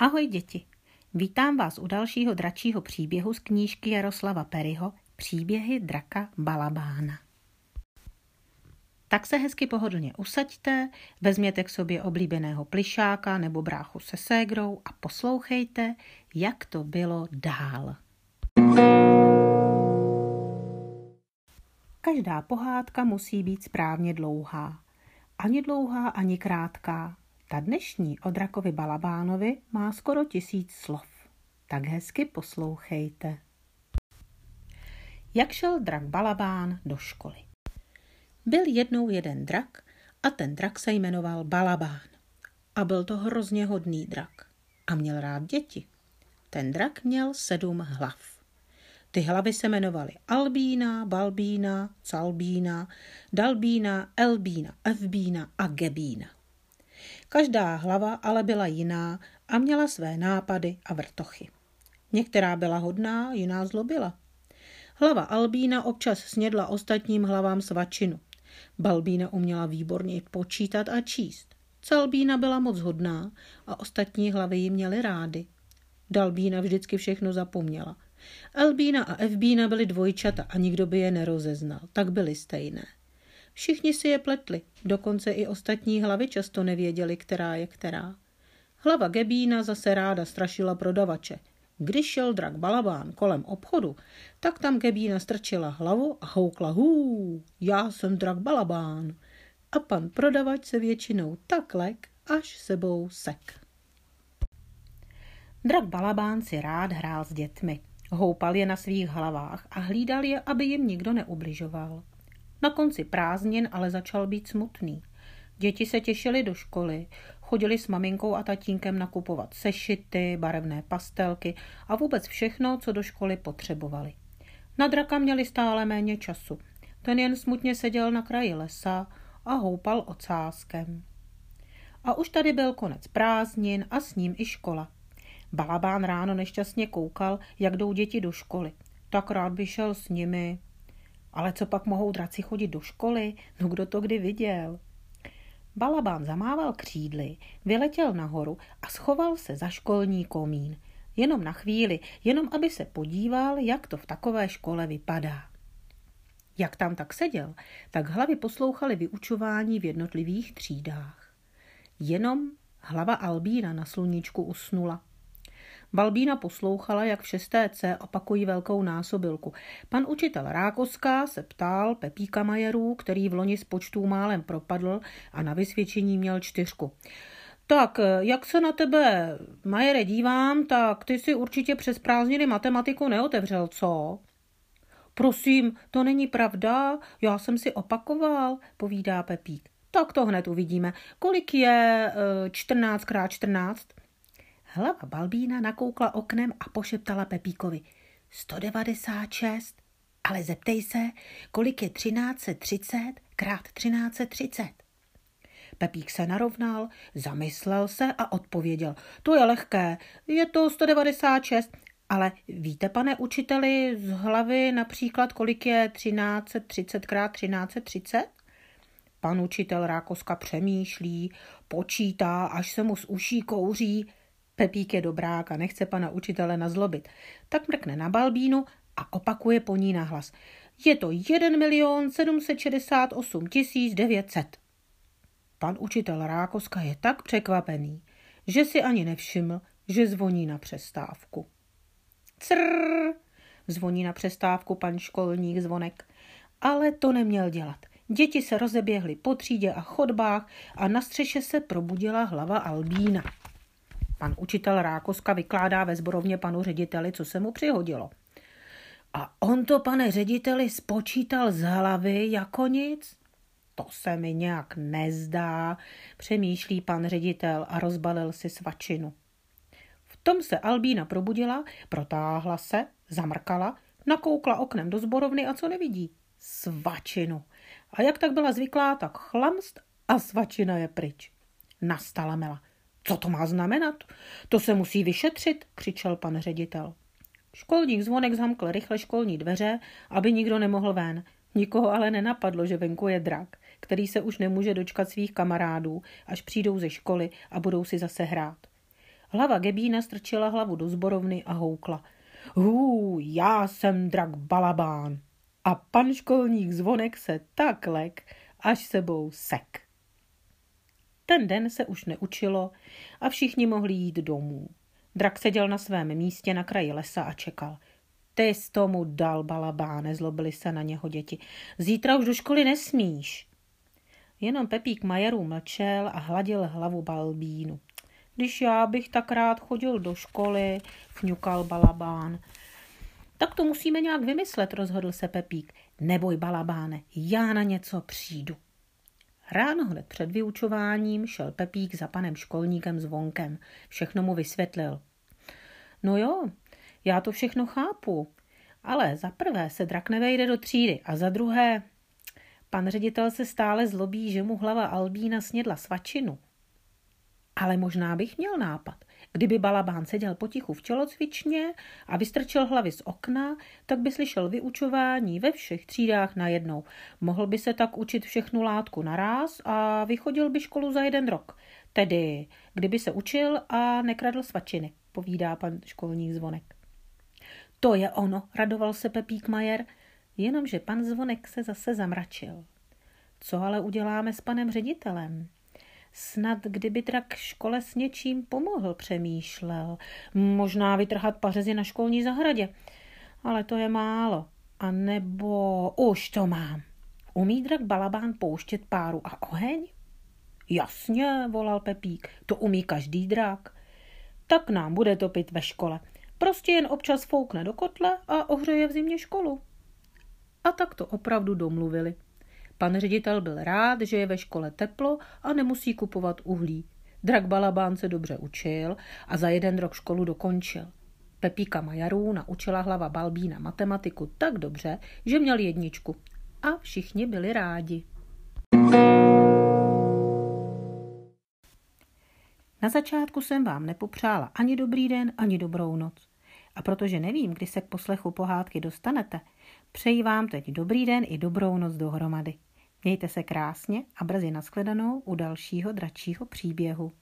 Ahoj děti, vítám vás u dalšího dračího příběhu z knížky Jaroslava Peryho Příběhy draka Balabána. Tak se hezky pohodlně usaďte, vezměte k sobě oblíbeného plišáka nebo bráchu se ségrou a poslouchejte, jak to bylo dál. Každá pohádka musí být správně dlouhá. Ani dlouhá, ani krátká. Ta dnešní o drakovi Balabánovi má skoro tisíc slov. Tak hezky poslouchejte. Jak šel drak Balabán do školy? Byl jednou jeden drak a ten drak se jmenoval Balabán. A byl to hrozně hodný drak. A měl rád děti. Ten drak měl sedm hlav. Ty hlavy se jmenovaly Albína, Balbína, Calbína, Dalbína, Elbína, Evbína a Gebína. Každá hlava ale byla jiná a měla své nápady a vrtochy. Některá byla hodná, jiná zlobila. Hlava Albína občas snědla ostatním hlavám svačinu. Balbína uměla výborně počítat a číst. Calbína byla moc hodná a ostatní hlavy ji měly rády. Dalbína vždycky všechno zapomněla – Elbína a Evbína byly dvojčata a nikdo by je nerozeznal, tak byly stejné. Všichni si je pletli, dokonce i ostatní hlavy často nevěděli, která je která. Hlava Gebína zase ráda strašila prodavače. Když šel drak Balabán kolem obchodu, tak tam Gebína strčila hlavu a houkla hů, já jsem drak Balabán. A pan prodavač se většinou tak lek, až sebou sek. Drak Balabán si rád hrál s dětmi. Houpal je na svých hlavách a hlídal je, aby jim nikdo neubližoval. Na konci prázdnin ale začal být smutný. Děti se těšily do školy, chodili s maminkou a tatínkem nakupovat sešity, barevné pastelky a vůbec všechno, co do školy potřebovali. Na draka měli stále méně času. Ten jen smutně seděl na kraji lesa a houpal ocáskem. A už tady byl konec prázdnin a s ním i škola. Balabán ráno nešťastně koukal, jak jdou děti do školy. Tak rád by šel s nimi. Ale co pak mohou draci chodit do školy? No kdo to kdy viděl? Balabán zamával křídly, vyletěl nahoru a schoval se za školní komín. Jenom na chvíli, jenom aby se podíval, jak to v takové škole vypadá. Jak tam tak seděl, tak hlavy poslouchaly vyučování v jednotlivých třídách. Jenom hlava Albína na sluníčku usnula. Balbína poslouchala, jak v šesté C opakují velkou násobilku. Pan učitel Rákoská se ptal Pepíka Majerů, který v loni z počtů málem propadl a na vysvědčení měl čtyřku. Tak, jak se na tebe, Majere, dívám, tak ty si určitě přes prázdniny matematiku neotevřel, co? Prosím, to není pravda, já jsem si opakoval, povídá Pepík. Tak to hned uvidíme. Kolik je 14 krát 14? Hlava Balbína nakoukla oknem a pošeptala Pepíkovi. 196, ale zeptej se, kolik je 1330 krát 1330. Pepík se narovnal, zamyslel se a odpověděl. To je lehké, je to 196, ale víte, pane učiteli, z hlavy například, kolik je 1330 krát 1330? Pan učitel Rákoska přemýšlí, počítá, až se mu z uší kouří. Pepík je dobrák a nechce pana učitele nazlobit. Tak mrkne na balbínu a opakuje po ní nahlas. Je to 1 milion 768 900. Pan učitel Rákoska je tak překvapený, že si ani nevšiml, že zvoní na přestávku. Crrr, zvoní na přestávku pan školník zvonek. Ale to neměl dělat. Děti se rozeběhly po třídě a chodbách a na střeše se probudila hlava Albína. Pan učitel Rákoska vykládá ve zborovně panu řediteli, co se mu přihodilo. A on to, pane řediteli, spočítal z hlavy jako nic? To se mi nějak nezdá, přemýšlí pan ředitel a rozbalil si svačinu. V tom se Albína probudila, protáhla se, zamrkala, nakoukla oknem do zborovny a co nevidí? Svačinu. A jak tak byla zvyklá, tak chlamst a svačina je pryč. Nastala mela. Co to má znamenat? To se musí vyšetřit, křičel pan ředitel. Školník zvonek zamkl rychle školní dveře, aby nikdo nemohl ven. Nikoho ale nenapadlo, že venku je drak, který se už nemůže dočkat svých kamarádů, až přijdou ze školy a budou si zase hrát. Hlava Gebína strčila hlavu do zborovny a houkla. Hů, já jsem drak balabán. A pan školník zvonek se tak lek, až sebou sek. Ten den se už neučilo a všichni mohli jít domů. Drak seděl na svém místě na kraji lesa a čekal. Ty jsi tomu dal, balabáne, zlobili se na něho děti. Zítra už do školy nesmíš. Jenom Pepík Majerů mlčel a hladil hlavu Balbínu. Když já bych tak rád chodil do školy, fňukal Balabán. Tak to musíme nějak vymyslet, rozhodl se Pepík. Neboj, Balabáne, já na něco přijdu. Ráno hned před vyučováním šel Pepík za panem školníkem zvonkem. Všechno mu vysvětlil. No jo, já to všechno chápu, ale za prvé se drak nevejde do třídy a za druhé pan ředitel se stále zlobí, že mu hlava Albína snědla svačinu. Ale možná bych měl nápad. Kdyby Balabán seděl potichu v tělocvičně a vystrčil hlavy z okna, tak by slyšel vyučování ve všech třídách najednou. Mohl by se tak učit všechnu látku naraz a vychodil by školu za jeden rok. Tedy, kdyby se učil a nekradl svačiny, povídá pan školní zvonek. To je ono, radoval se Pepík Majer, jenomže pan zvonek se zase zamračil. Co ale uděláme s panem ředitelem? Snad kdyby trak škole s něčím pomohl, přemýšlel. Možná vytrhat pařezy na školní zahradě. Ale to je málo. A nebo už to mám. Umí drak balabán pouštět páru a oheň? Jasně, volal Pepík, to umí každý drak. Tak nám bude topit ve škole. Prostě jen občas foukne do kotle a ohřeje v zimě školu. A tak to opravdu domluvili. Pan ředitel byl rád, že je ve škole teplo a nemusí kupovat uhlí. Drak Balabán se dobře učil a za jeden rok školu dokončil. Pepíka Majarů naučila hlava Balbína matematiku tak dobře, že měl jedničku. A všichni byli rádi. Na začátku jsem vám nepopřála ani dobrý den, ani dobrou noc. A protože nevím, kdy se k poslechu pohádky dostanete, přeji vám teď dobrý den i dobrou noc dohromady. Mějte se krásně a brzy nashledanou u dalšího dračího příběhu.